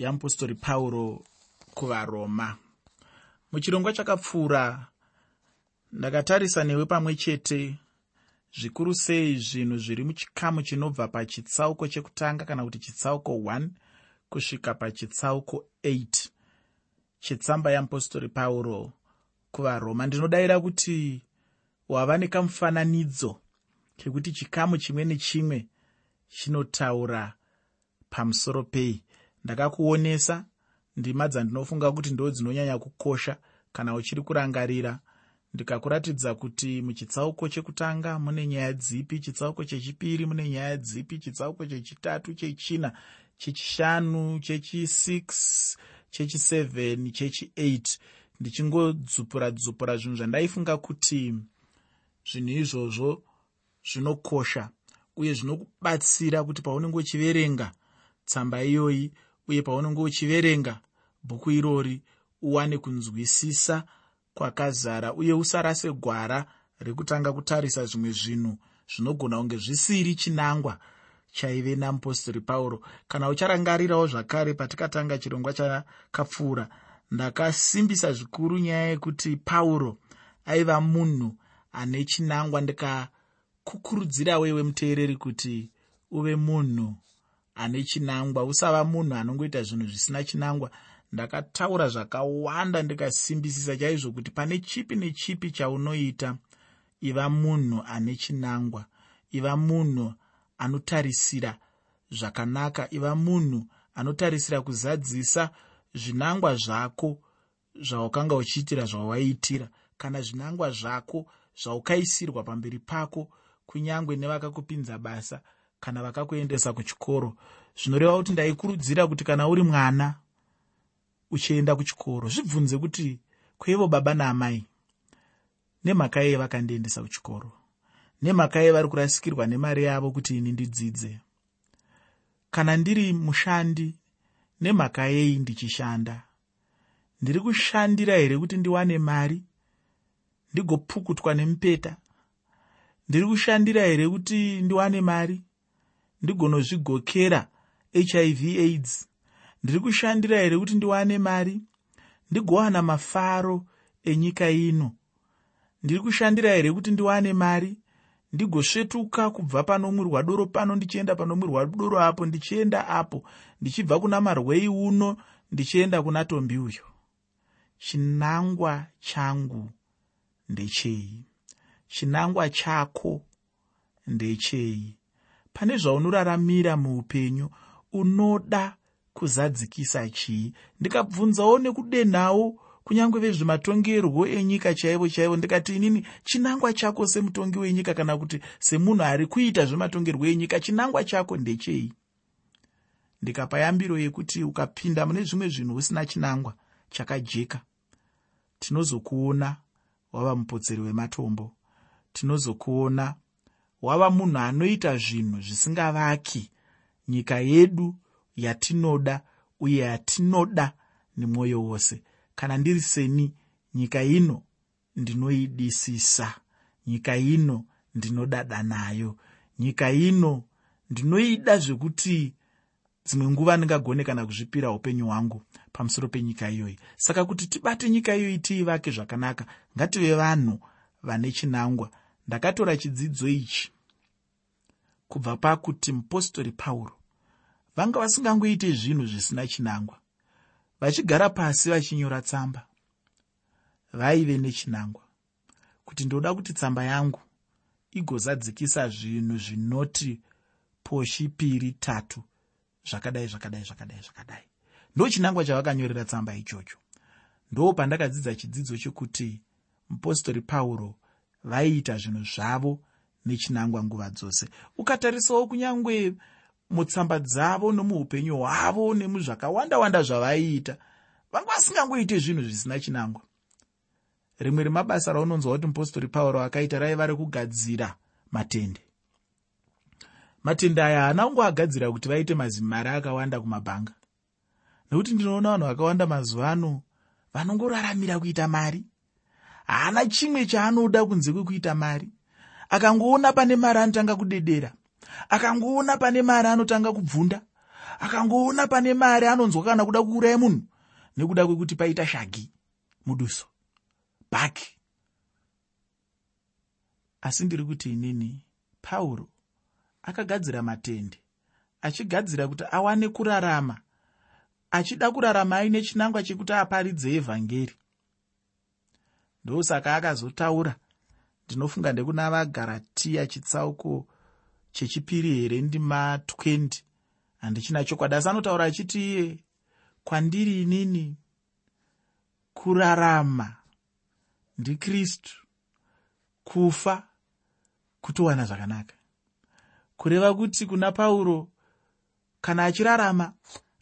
yamupostori pauro kuvaroma. Muchirongwa chakapfuura ndakatarisa newe pamwe chete zvikuru sei zvinhu zviri muchikamu chinobva pachitsauko chekutanga kana kuti chitsauko 1 kusvika pachitsauko 8 chetsamba yamupostori pauro kuvaroma. Ndinodayira kuti wava nekamufananidzo kekuti chikamu chimwe nechimwe chinotaura pamusoro pei ndakakuonesa ndima dzandinofunga kuti ndo dzinonyanya kukosha kana uchiri kurangarira. Ndikakuratidza kuti muchitsauko chekutanga mune nyaya dzipi chitsauko chechipiri mune nyaya dzipi chitsauko chechitatu chechina chechishanu chechi6 chechi7 chechi8 ndichingodzupura dzupura zvinhu zvandaifunga kuti zvinhu izvozvo zvinokosha uye zvinokubatsira kuti paunenge uchiverenga tsamba iyoyi uye paunenge uchiverenga bhuku irori uwane kunzwisisa kwakazara uye usarase gwara rekutanga kutarisa zvimwe zvinhu zvinogona kunge zvisiri chinangwa chaive namupostori pauro. Kana ucharangarirawo zvakare patikatanga chirongwa chakapfuura ndakasimbisa zvikuru nyaya yekuti pauro aiva munhu ane chinangwa. Ndikakukurudzira wewe muteereri kuti uve munhu ane chinangwa. Usava munhu anongoita zvinhu zvisina chinangwa. Ndakataura zvakawanda ndikasimbisisa chaizvo kuti pane chipi nechipi chaunoita. Iva munhu ane chinangwa. Iva munhu anotarisira zvakanaka. Iva munhu anotarisira kuzadzisa zvinangwa zvako zvaukanga uchiitira zvawaiitira. Kana zvinangwa zvako zvaukaisirwa pamberi pako kunyange nevakakupinza basa kana vakakuendesa kuchikoro. Zvinoreva kuti ndaikurudzira kuti kana uri mwana uchienda kuchikoro zvibvunze kuti kweivo baba naamai nemhaka yei vakandiendesa kuchikoro? Nemhaka yei vari kurasikirwa nemari yavo kuti ini ndidzidze? Kana ndiri mushandi nemhaka yei ndichishanda? Ndiri kushandira here kuti ndiwane mari ndigopukutwa nemupeta? Ndiri kushandira here kuti ndiwane mari ndigonozvigokera hiv aids. Ndiri kushandira here kuti ndiwane mari? Ndigowana mafaro enyika ino. Ndiri kushandira here kuti ndiwane mari? Ndigosvetuka kubva pano mwirwa doro pano ndichienda pano mwirwa doro apo ndichienda apo ndichibva kuna marwei uno ndichienda kuna tombi uyo. Chinangwa changu ndechei? Chinangwa chako ndechei pane zvaunoraramira muupenyu unoda kuzadzikisa chii? Ndikabvunzawo nekudenhawo kunyange vezvematongerwo enyika chaivo chaivo. Ndikati inini chinangwa chako semutongi wenyika kana kuti semunhu ari kuita zvematongerwo enyika chinangwa chako ndechei? Ndikapa yambiro yekuti ukapinda mune zvimwe zvinhu usina chinangwa chakajeka. Tinozokuona wava mupotseri wematombo. Tinozokuona wava munhu anoita zvinhu zvisingavaki. Nyika yedu yatinoda uye yatinoda nemwoyo wose. Kana ndiri seni nyika ino ndinoidisisa. Nyika ino ndinodada nayo. Nyika ino ndinoida zvekuti dzimwe nguva ndingagone kana kuzvipira upenyu hwangu pamusoro penyika iyoyi. Saka kuti tibate nyika iyoyi tiivake zvakanaka ngative vanhu vane chinangwa ndakatora chidzidzo ichi kubva pakuti mupostori pauro. Vanga vasingangoite zvinhu zvisina chinangwa. Vachigara pasi vachinyora tsamba. Vaive nechinangwa. Kuti ndoda kuti tsamba yangu igozadzikisa zvinhu zvinoti poshi piri tatu. Zvakadai zvakadai zvakadai zvakadai. Ndo chinangwa chavakanyorera tsamba ichocho. Ndo pandakadzidza chidzidzo chekuti mupostori pauro vaiita zvinhu zvavo nechinangwa nguva dzose. Ukatarisawo kunyange mutsamba dzavo nomuupenyu hwavo nemuzvakawanda wanda zvavaiita vanga vasingangoite zvinhu zvisina chinangwa. Rimwe remabasa raunonzwa kuti mupostori pauro akaita raiva rekugadzira matende. Matende aya haana kungoagadzira kuti vaite mazimari akawanda kumabhanga nekuti ndinoona vanhu vakawanda mazuva ano vanongoraramira kuita mari haana chimwe chaanoda kunze kwekuita mari. Akangoona pane mari anotanga kudedera. Akangoona pane mari anotanga kubvunda. Akangoona pane mari anonzwa kana kuda kuuraya munhu nekuda kwekuti paita shagi muduso bhaki. Asi ndiri kuti inini pauro akagadzira matende achigadzira kuti awane kurarama. Achida kurarama aine chinangwa chekuti aparidze evhangeri ndosaka akazotaura. Ndinofunga ndekuna vagaratiya chitsauko chechipiri here? Ndima 20 handichina chokwadi. Asi anotaura achiti iye kwandiri inini? Kurarama ndikristu kufa kutowana zvakanaka. Kureva kuti kuna pauro kana achirarama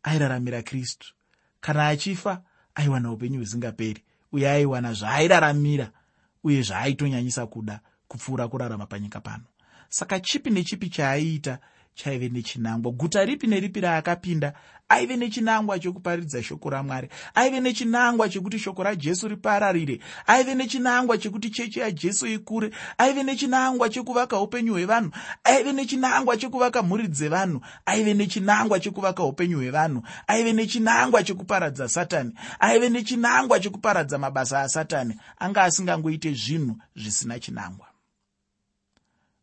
airaramira kristu. Kana achifa aiwana upenyu husingaperi uye aiwana zvaairaramira uye zvaaitonyanyisa kuda kupfuura kurarama panyika pano. Saka chipi nechipi chaaiita chaive nechinangwa. Guta ripi neripi raakapinda aive nechinangwa chokuparidza shoko ramwari aive nechinangwa chekuti shoko rajesu ripararire aive nechinangwa chekuti chechi yajesu ikure aive nechinangwa chekuvaka upenyu hwevanhu aive nechinangwa chekuvaka mhuri dzevanhu aive nechinangwa chekuvaka upenyu hwevanhu aive nechinangwa chekuparadza satani aive nechinangwa chekuparadza mabasa asatani anga asingangoite zvinhu zvisina chinangwa.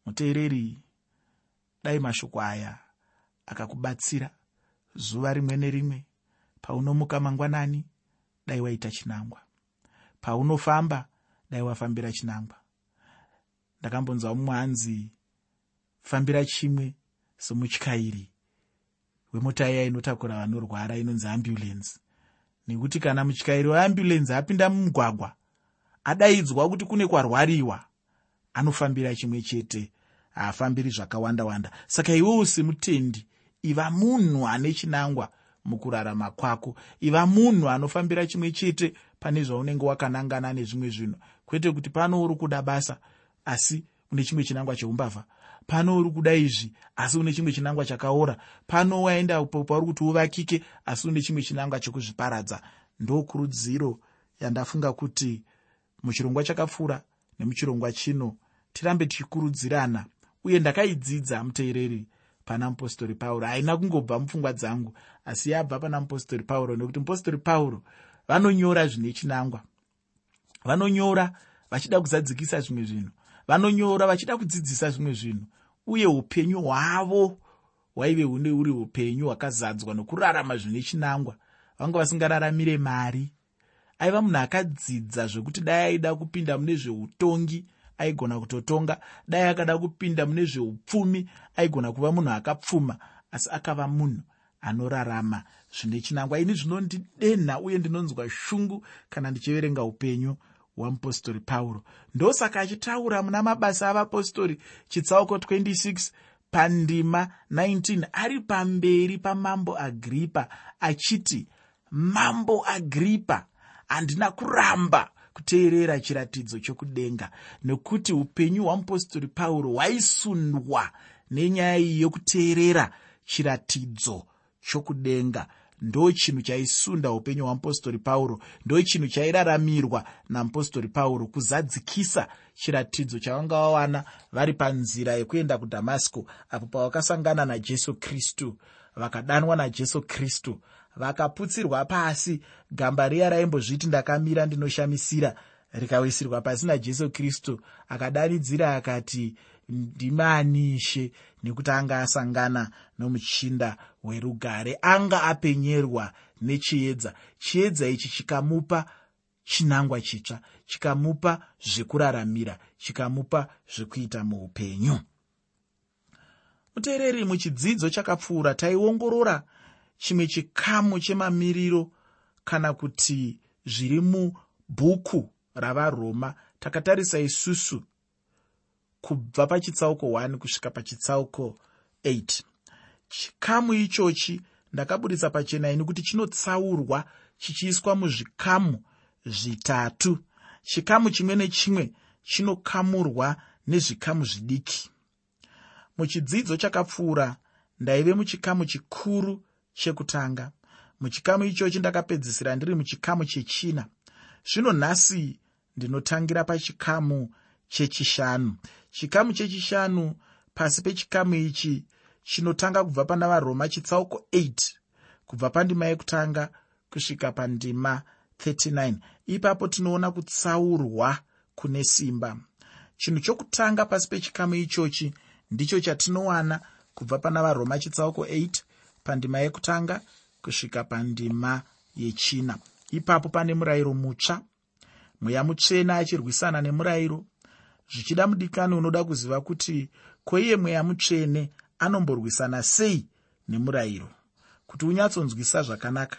Muteereri dai mashoko aya akakubatsira zuva rimwe nerimwe. Paunomuka mangwanani dai waita chinangwa. Paunofamba dai wafambira chinangwa. Ndakambonzwa mumwe anzi fambira chimwe somutyairi wemota iya inotakura vanorwara inonzi ambulensi nekuti kana mutyairi weambulensi apinda mumugwagwa adaidzwa kuti kune kwarwariwa anofambira chimwe chete haafambiri zvakawanda wanda saka iwewo semutendi iva munhu ane chinangwa mukurarama kwako. Iva munhu anofambira chimwe chete pane zvaunenge wakanangana nezvimwe zvinhu. Kwete kuti pano uri kuda basa asi une chimwe chinangwa cheumbavha. Pano uri kuda izvi asi une chimwe chinangwa chakaora. Pano waenda pauri kuti uvakike asi une chimwe chinangwa chekuzviparadza. Ndokurudziro yandafunga kuti muchirongwa chakapfuura nemuchirongwa chino tirambe tichikurudzirana uye ndakaidzidza muteereri pana mupostori pauro. Haina kungobva mupfungwa dzangu asi yabva pana mupostori pauro nekuti mupostori pauro vanonyora zvine chinangwa. Vanonyora vachida kuzadzikisa zvimwe zvinhu. Vanonyora vachida kudzidzisa zvimwe zvinhu. Uye upenyu hwavo hwaive hune uri upenyu hwakazadzwa nokurarama zvine chinangwa. Vanga vasingararamire mari. Aiva munhu akadzidza zvekuti dai aida kupinda mune zveutongi aigona kutotonga. Dai akada kupinda mune zveupfumi aigona kuva munhu akapfuma asi akava munhu anorarama. Zvine chinangwa. Ini zvinondidenha uye ndinonzwa shungu kana ndichiverenga upenyu hwamupostori pauro. Ndosaka achitaura muna mabasa avapostori. Chitsauko 26 pandima 19 ari pamberi pamambo agripa achiti mambo agripa handina kuramba kuteerera chiratidzo chokudenga nekuti upenyu hwamupostori pauro hwaisundwa nenyaya iyi yokuteerera chiratidzo chokudenga. Ndo chinhu chaisunda upenyu hwamupostori pauro ndo chinhu chairaramirwa namupostori pauro kuzadzikisa chiratidzo chavanga vawana vari panzira yekuenda kudhamasiko apo pavakasangana najesu kristu vakadanwa najesu kristu vakaputsirwa pasi. Gamba riya raimbozviti ndakamira ndinoshamisira rikawisirwa pasi najesu kristu. Akadanidzira akati ndimanishe nekuti anga asangana nomuchinda werugare anga apenyerwa nechiedza. Chiedza ichi chikamupa chinangwa chitsva chikamupa zvekuraramira chikamupa zvekuita muupenyu. Muteereri muchidzidzo chakapfuura taiongorora chimwe chikamu chemamiriro kana kuti zviri mubhuku ravaroma. Takatarisa isusu kubva pachitsauko 1 kusvika pachitsauko 8 chikamu ichochi ndakabudisa pachena ini kuti chinotsaurwa chichiiswa muzvikamu zvitatu. Chikamu chimwe nechimwe chinokamurwa nezvikamu zvidiki. Muchidzidzo chakapfuura ndaive muchikamu chikuru chekutanga. Muchikamu ichochi ndakapedzisira ndiri muchikamu chechina. Zvino nhasi ndinotangira pachikamu chechishanu. Chikamu chechishanu pasi pechikamu ichi chinotanga kubva pana varoma chitsauko 8 kubva pandima yekutanga kusvika pandima 39 ipapo tinoona kutsaurwa kune simba. Chinhu chokutanga pasi pechikamu ichochi ndicho chatinowana kubva pana varoma chitsauko 8 pandima yekutanga kusvika pandima yechina. Ipapo pane murayiro mutsva. Mweya mutsvena achirwisana nemurayiro. Zvichida mudikani unoda kuziva kuti kweiye mweya mutsvene anomborwisana sei nemurayiro? Kuti unyatsonzwisa zvakanaka.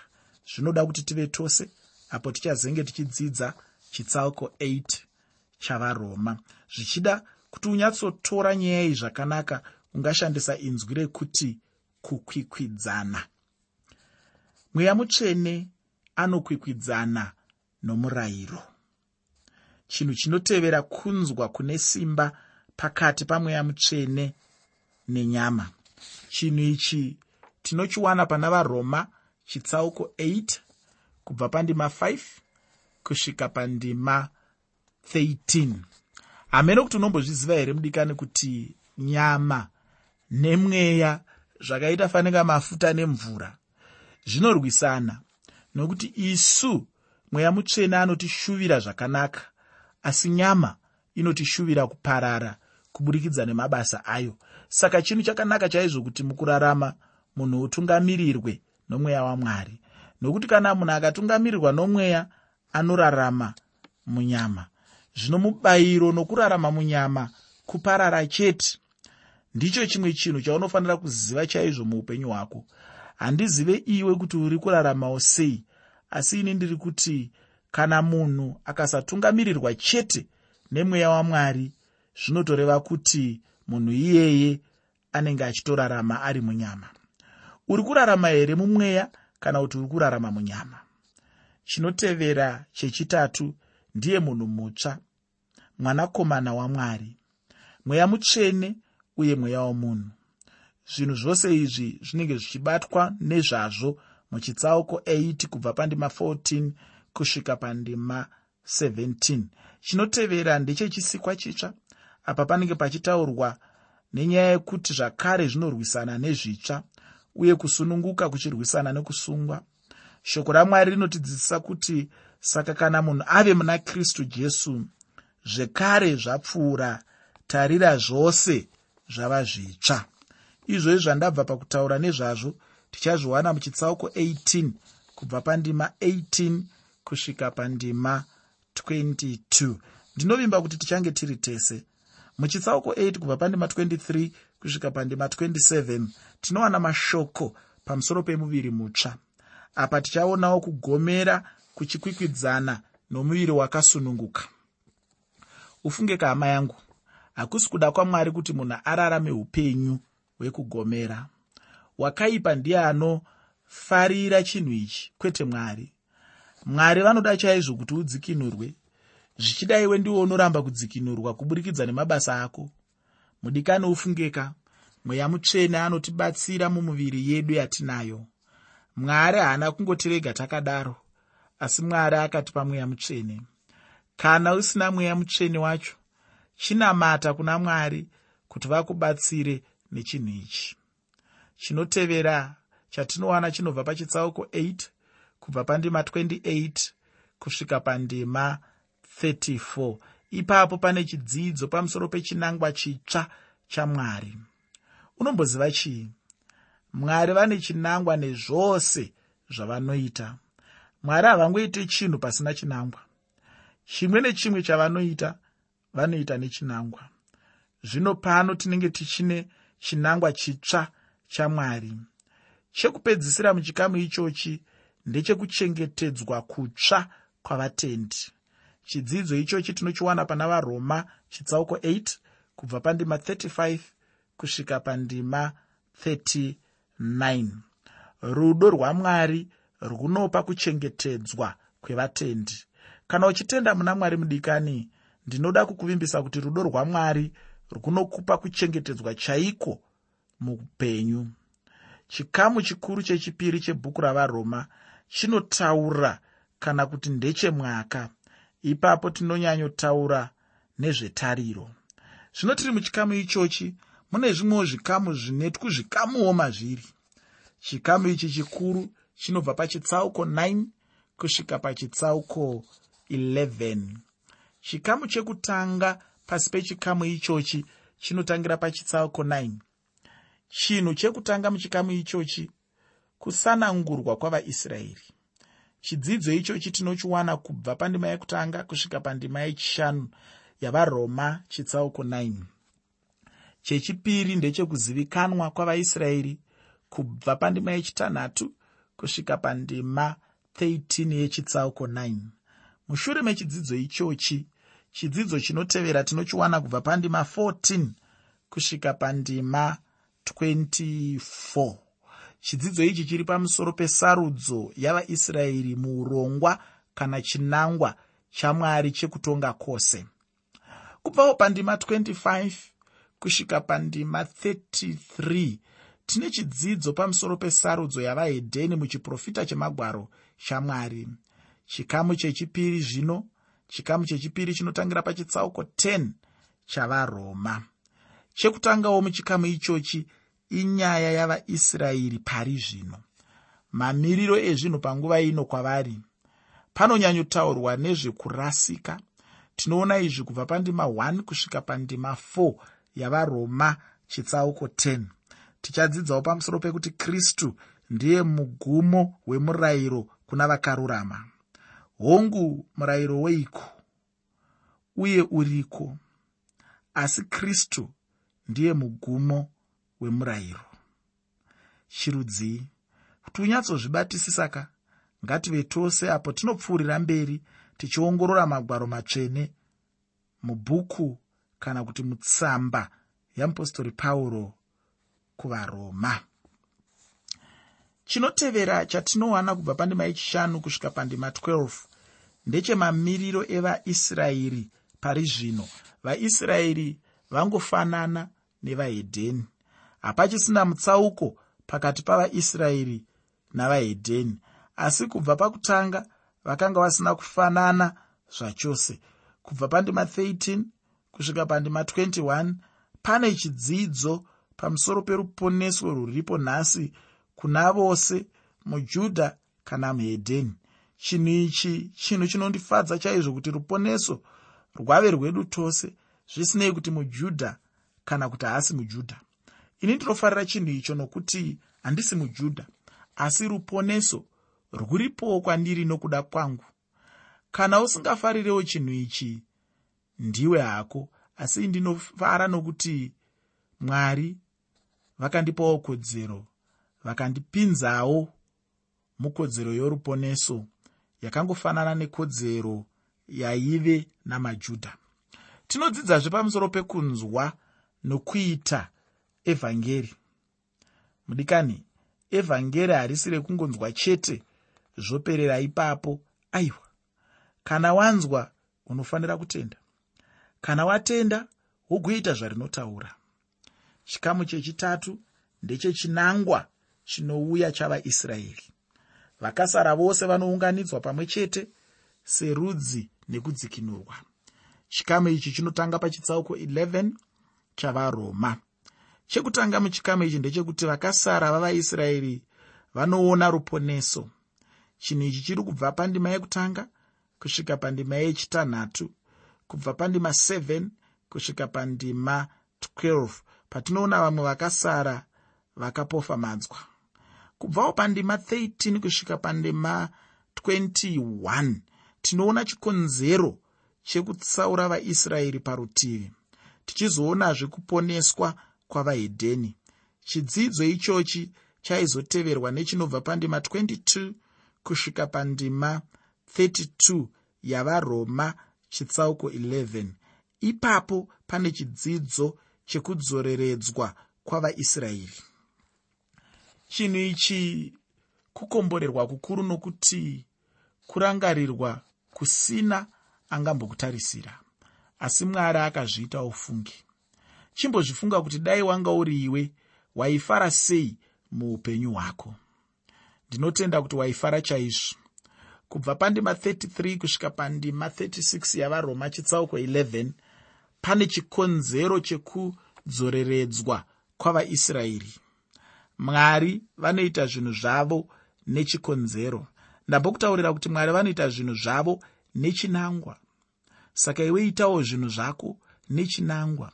Zvinoda kuti tive tose apo tichazenge tichidzidza chitsauko 8 chavaroma. Zvichida kuti unyatsotora nyaya iyi zvakanaka ungashandisa inzwi rekuti kukwikwidzana. Mweya mutsvene anokwikwidzana nomurayiro. Chinhu chinotevera kunzwa kune simba pakati pamweya mutsvene nenyama. Chinhu ichi tinochiwana pana varoma chitsauko 8 kubva pandima 5 kusvika pandima 13 hamene kuti unombozviziva here mudikani kuti nyama nemweya zvakaita fanika mafuta nemvura zvinorwisana. Nokuti isu mweya mutsvene anotishuvira zvakanaka asi nyama inotishuvira kuparara kuburikidza nemabasa ayo. Saka chinhu chakanaka chaizvo kuti mukurarama munhu utungamirirwe nomweya wamwari. Nokuti kana munhu akatungamirirwa nomweya anorarama munyama. Zvino mubayiro nokurarama munyama kuparara chete ndicho chimwe chinhu chaunofanira kuziva chaizvo muupenyu hwako. Handizive iwe kuti uri kuraramawo sei asi ini ndiri kuti kana munhu akasatungamirirwa chete nemweya wamwari zvinotoreva kuti munhu iyeye anenge achitorarama ari munyama. Uri kurarama here mumweya kana kuti uri kurarama munyama? Chinotevera chechitatu ndiye munhu mutsva mwanakomana wamwari. Mweya mutsvene uye mweya womunhu. Zvinhu zvose izvi zvinenge zvichibatwa nezvazvo muchitsauko 8 kubva pandima 14 kusvika pandima 17 chinotevera ndechechisikwa chitsva apa panenge pachitaurwa nenyaya yekuti zvakare zvinorwisana nezvitsva uye kusununguka kuchirwisana nekusungwa. Shoko ramwari rinotidzidzisa kuti saka kana munhu ave muna kristu jesu zvekare zvapfuura tarira zvose zvava zvitsva. Izvozvi zvandabva pakutaura nezvazvo tichazviwana muchitsauko 18 kubva pandima 18 kusvika pandima 22 ndinovimba kuti tichange tiri tese. Muchitsauko 8 kubva pandima 23 kusvika pandima 27 tinowana mashoko pamusoro pemuviri mutsva. Apa tichaonawo kugomera kuchikwikwidzana nomuviri wakasununguka. Ufunge kahama yangu hakusi kuda kwamwari kuti munhu ararame upenyu hwekugomera. Wakaipa ndiye anofarira chinhu ichi kwete mwari. Mwari vanoda chaizvo kuti udzikinurwe. Zvichida iwe ndiwo unoramba kudzikinurwa kuburikidza nemabasa ako. Mudikani ufungeka. Mweya mutsvene anotibatsira mumuviri yedu yatinayo. Mwari haana kungotirega takadaro asi mwari akatipa mweya mutsvene kana usina mweya mutsvene wacho chinamata kuna mwari kuti vakubatsire nechinhu ichi. Chinotevera chatinowana chinobva pachitsauko 8 kubva pandima 28 kusvika pandima 34 ipapo pane chidzidzo pamusoro pechinangwa chitsva chamwari unomboziva chii? Mwari vane chinangwa nezvose zvavanoita. Mwari havangoiti chinhu pasina chinangwa. Chimwe nechimwe chavanoita vanoita nechinangwa. Zvino pano tinenge tichine chinangwa chitsva chamwari. Chekupedzisira muchikamu ichochi ndechekuchengetedzwa kutsva kwavatendi. Chidzidzo ichochi tinochiwana pana varoma chitsauko 8 kubva pandima 35 kusvika pandima 39 rudo rwamwari runopa kuchengetedzwa kwevatendi. Kana uchitenda muna mwari mudikani ndinoda kukuvimbisa kuti rudo rwamwari runokupa kuchengetedzwa chaiko muupenyu chikamu chikuru chechipiri chebhuku ravaroma chinotaura kana kuti ndechemwaka. Ipapo tinonyanyotaura nezvetariro. Zvino tiri muchikamu ichochi mune zvimwewo zvikamu zvinetwu zvikamuwo mazviri. Chikamu ichi chikuru chinobva pachitsauko 9 kusvika pachitsauko 11 chikamu chekutanga pasi pechikamu ichochi chinotangira pachitsauko 9 chinhu chekutanga muchikamu ichochi kusanangurwa kwavaisraeri chidzidzo ichochi tinochiwana kubva pandima yekutanga kusvika pandima yechishanu yavaroma chitsauko 9 chechipiri ndechekuzivikanwa kwavaisraeri kubva pandima yechitanhatu kusvika pandima 13 yechitsauko 9 mushure mechidzidzo ichochi chidzidzo chinotevera tinochiwana kubva pandima 14 kusvika pandima 24 chidzidzo ichi chiri pamusoro pesarudzo yavaisraeri muurongwa kana chinangwa chamwari chekutonga kwose. Kubvawo pandima 25 kusvika pandima 33 tine chidzidzo pamusoro pesarudzo yavahedheni muchiprofita chemagwaro chamwari. Chikamu chechipiri zvino chikamu chechipiri chinotangira pachitsauko 10 chavaroma. Chekutangawo muchikamu ichochi inyaya yavaisraeri pari zvino. Mamiriro ezvinhu panguva ino kwavari. Panonyanyotaurwa nezvekurasika. Tinoona izvi kubva pandima 1 kusvika pandima 4 yavaroma chitsauko 10 tichadzidzawo pamusoro pekuti kristu ndiye mugumo wemurayiro kuna vakarurama hongu murayiro weiko? Uye uriko? Asi kristu ndiye mugumo wemurayiro. Chirudzii kuti unyatsozvibatisisa ka ngative tose apo tinopfuurira mberi tichiongorora magwaro matsvene mubhuku kana kuti mutsamba yeapostori pauro kuvaroma chinotevera chatinowana kubva pandima yechishanu kusvika pandima 12 ndechemamiriro evaisraeri pari zvino. Vaisraeri vangofanana nevahedheni. Hapachisina mutsauko pakati pavaisraeri navahedheni asi kubva pakutanga vakanga vasina kufanana zvachose. Kubva pandima 13 kusvika pandima 21 pane chidzidzo pamusoro peruponeso rwuripo nhasi kuna vose mujudha kana muhedheni. Chinhu ichi chinhu chinondifadza chaizvo kuti ruponeso rwave rwedu tose zvisinei kuti mujudha kana kuti haasi mujudha. Ini ndinofarira chinhu icho nokuti handisi mujudha asi ruponeso rwuripowo kwandiri nokuda kwangu. Kana usingafarirewo chinhu ichi ndiwe hako asi ndinofara nokuti mwari vakandipawo kodzero vakandipinzawo mukodzero yoruponeso yakangofanana nekodzero yaive namajudha. Tinodzidzazve pamusoro pekunzwa nokuita evhangeri. Mudikani evhangeri harisi rekungonzwa chete zvoperera ipapo. Aiwa kana wanzwa unofanira kutenda. Kana watenda wogoita zvarinotaura. Chikamu chechitatu ndechechinangwa chinouya chavaisraeri vakasara vose vanounganidzwa pamwe chete serudzi nekudzikinurwa. Chikamu ichi chinotanga pachitsauko 11 chavaroma chekutanga muchikamu ichi ndechekuti vakasara vavaisraeri vanoona ruponeso. Chinhu ichi chiri kubva pandima yekutanga kusvika pandima yechitanhatu kubva pandima 7 kusvika pandima 12 patinoona vamwe vakasara vakapofamadzwa kubvawo pandima 13 kusvika pandima 21 tinoona chikonzero chekutsaura vaisraeri parutivi tichizoonazve kuponeswa kwavahedheni. Chidzidzo ichochi chaizoteverwa nechinobva pandima 22 kusvika pandima 32 yavaroma chitsauko 11 ipapo pane chidzidzo chekudzoreredzwa kwavaisraeri chinhu ichi kukomborerwa kukuru nokuti kurangarirwa kusina angambokutarisira. Asi mwari akazviita ufungi. Chimbozvifunga kuti dai wanga uri iwe waifara sei muupenyu hwako? Ndinotenda kuti waifara chaizvo. Kubva pandima 33 kusvika pandima 36 yavaroma chitsauko 11 pane chikonzero chekuti kudzoreredzwa kwavaisraeri mwari vanoita zvinhu zvavo nechikonzero. Ndambokutaurira kuti mwari vanoita zvinhu zvavo nechinangwa. Saka iwe itawo zvinhu zvako nechinangwa.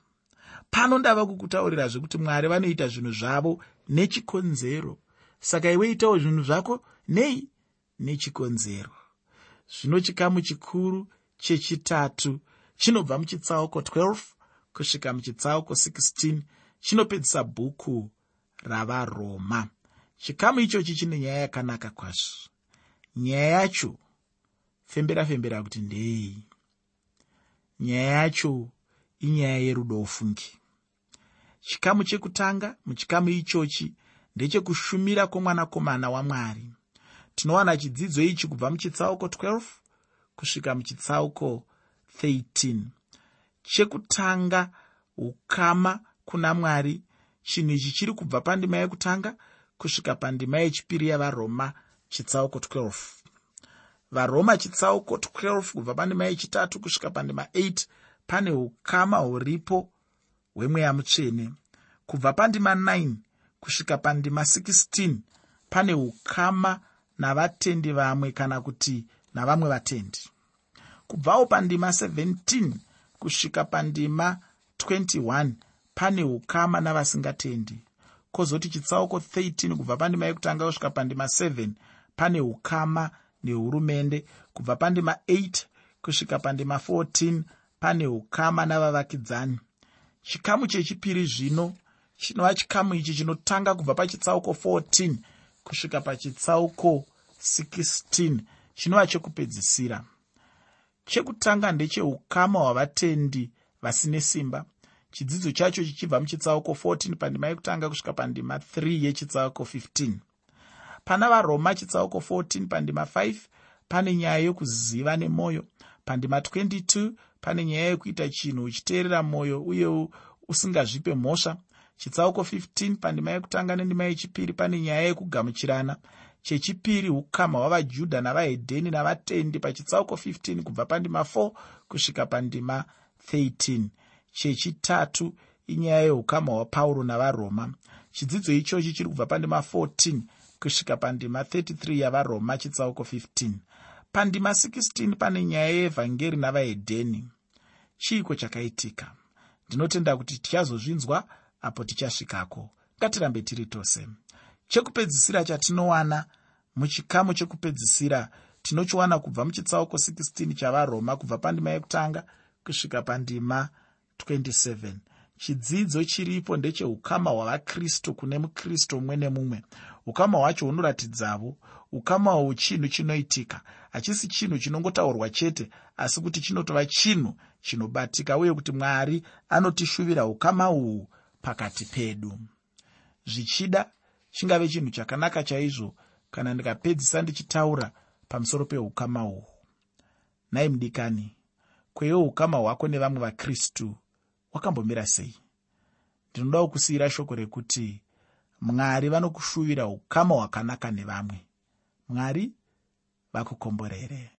Pano ndava kukutaurirazve kuti mwari vanoita zvinhu zvavo nechikonzero. Saka iwe itawo zvinhu zvako nei nechikonzero. Zvino chikamu chikuru chechitatu chinobva muchitsauko 12 kusvika muchitsauko 16 chinopedzisa bhuku ravaroma. Chikamu ichochi chine nyaya yakanaka kwazvo. Nyaya yacho fembera fembera kuti ndei. Nyaya yacho inyaya yerudo ufungi chikamu chekutanga muchikamu ichochi ndechekushumira kwomwanakomana wamwari. Tinowana chidzidzo ichi kubva muchitsauko 12 kusvika muchitsauko 13 chekutanga ukama kuna mwari chinhu ichi chiri kubva pandima yekutanga kusvika pandima yechipiri yavaroma chitsauko 12 varoma chitsauko 12 kubva pandima yechitatu kusvika pandima 8 pane ukama huripo hwemweya mutsvene. Kubva pandima 9 kusvika pandima 16 pane ukama navatendi vamwe kana kuti navamwe vatendi. Kubvawo pandima 17 kusvika pandima 21 pane ukama navasingatendi. Kwozoti chitsauko 13 kubva pandima yekutanga kusvika pandima 7 pane ukama nehurumende. Kubva pandima 8 kusvika pandima 14 pane ukama navavakidzani. Chikamu chechipiri zvino chinova chikamu ichi chinotanga kubva pachitsauko 14 kusvika pachitsauko 16 chinova chekupedzisira. Chekutanga ndecheukama hwavatendi vasine simba chidzidzo chacho chichibva muchitsauko 14 pandima yekutanga kusvika pandima 3 yechitsauko 15 pana varoma chitsauko 14 pandima 5 pane nyaya yokuziva nemwoyo pandima 22 pane nyaya yekuita chinhu uchiteerera mwoyo uye usingazvipe mhosva. Chitsauko 15 pandima yekutanga nendima yechipiri pane nyaya yekugamuchirana chechipiri ukama hwavajudha navahedheni navatendi pachitsauko 15 kubva pandima 4 kusvika pandima 13 chechitatu inyaya yeukama hwapauro navaroma. Chidzidzo ichochi chiri kubva pandima 14 kusvika pandima 33 yavaroma chitsauko 15 pandima 16 pane nyaya yeevhangeri navahedheni. Chiiko chakaitika? Ndinotenda kuti tichazozvinzwa apo tichasvikako. Ngatirambe tiri tose. Chekupedzisira chatinowana muchikamu chekupedzisira tinochiwana kubva muchitsauko 16 chavaroma kubva pandima yekutanga kusvika pandima 27 chidzidzo chiripo ndecheukama hwavakristu kune mukristu mumwe nemumwe. Ukama hwacho hunoratidzavo ukama hwu chinhu chinoitika. Hachisi chinhu chinongotaurwa chete asi kuti chinotova chinhu chinobatika uye kuti mwari anotishuvira ukama uhwu pakati pedu. Zvichida chingave chinhu chakanaka chaizvo kana ndikapedzisa ndichitaura pamusoro peukama uhwu nhai mudikani kweiwo ukama hwako nevamwe vakristu wakambomira sei? Ndinodawo kusiyira shoko rekuti mwari vanokushuvira ukama hwakanaka nevamwe. Mwari vakukomborere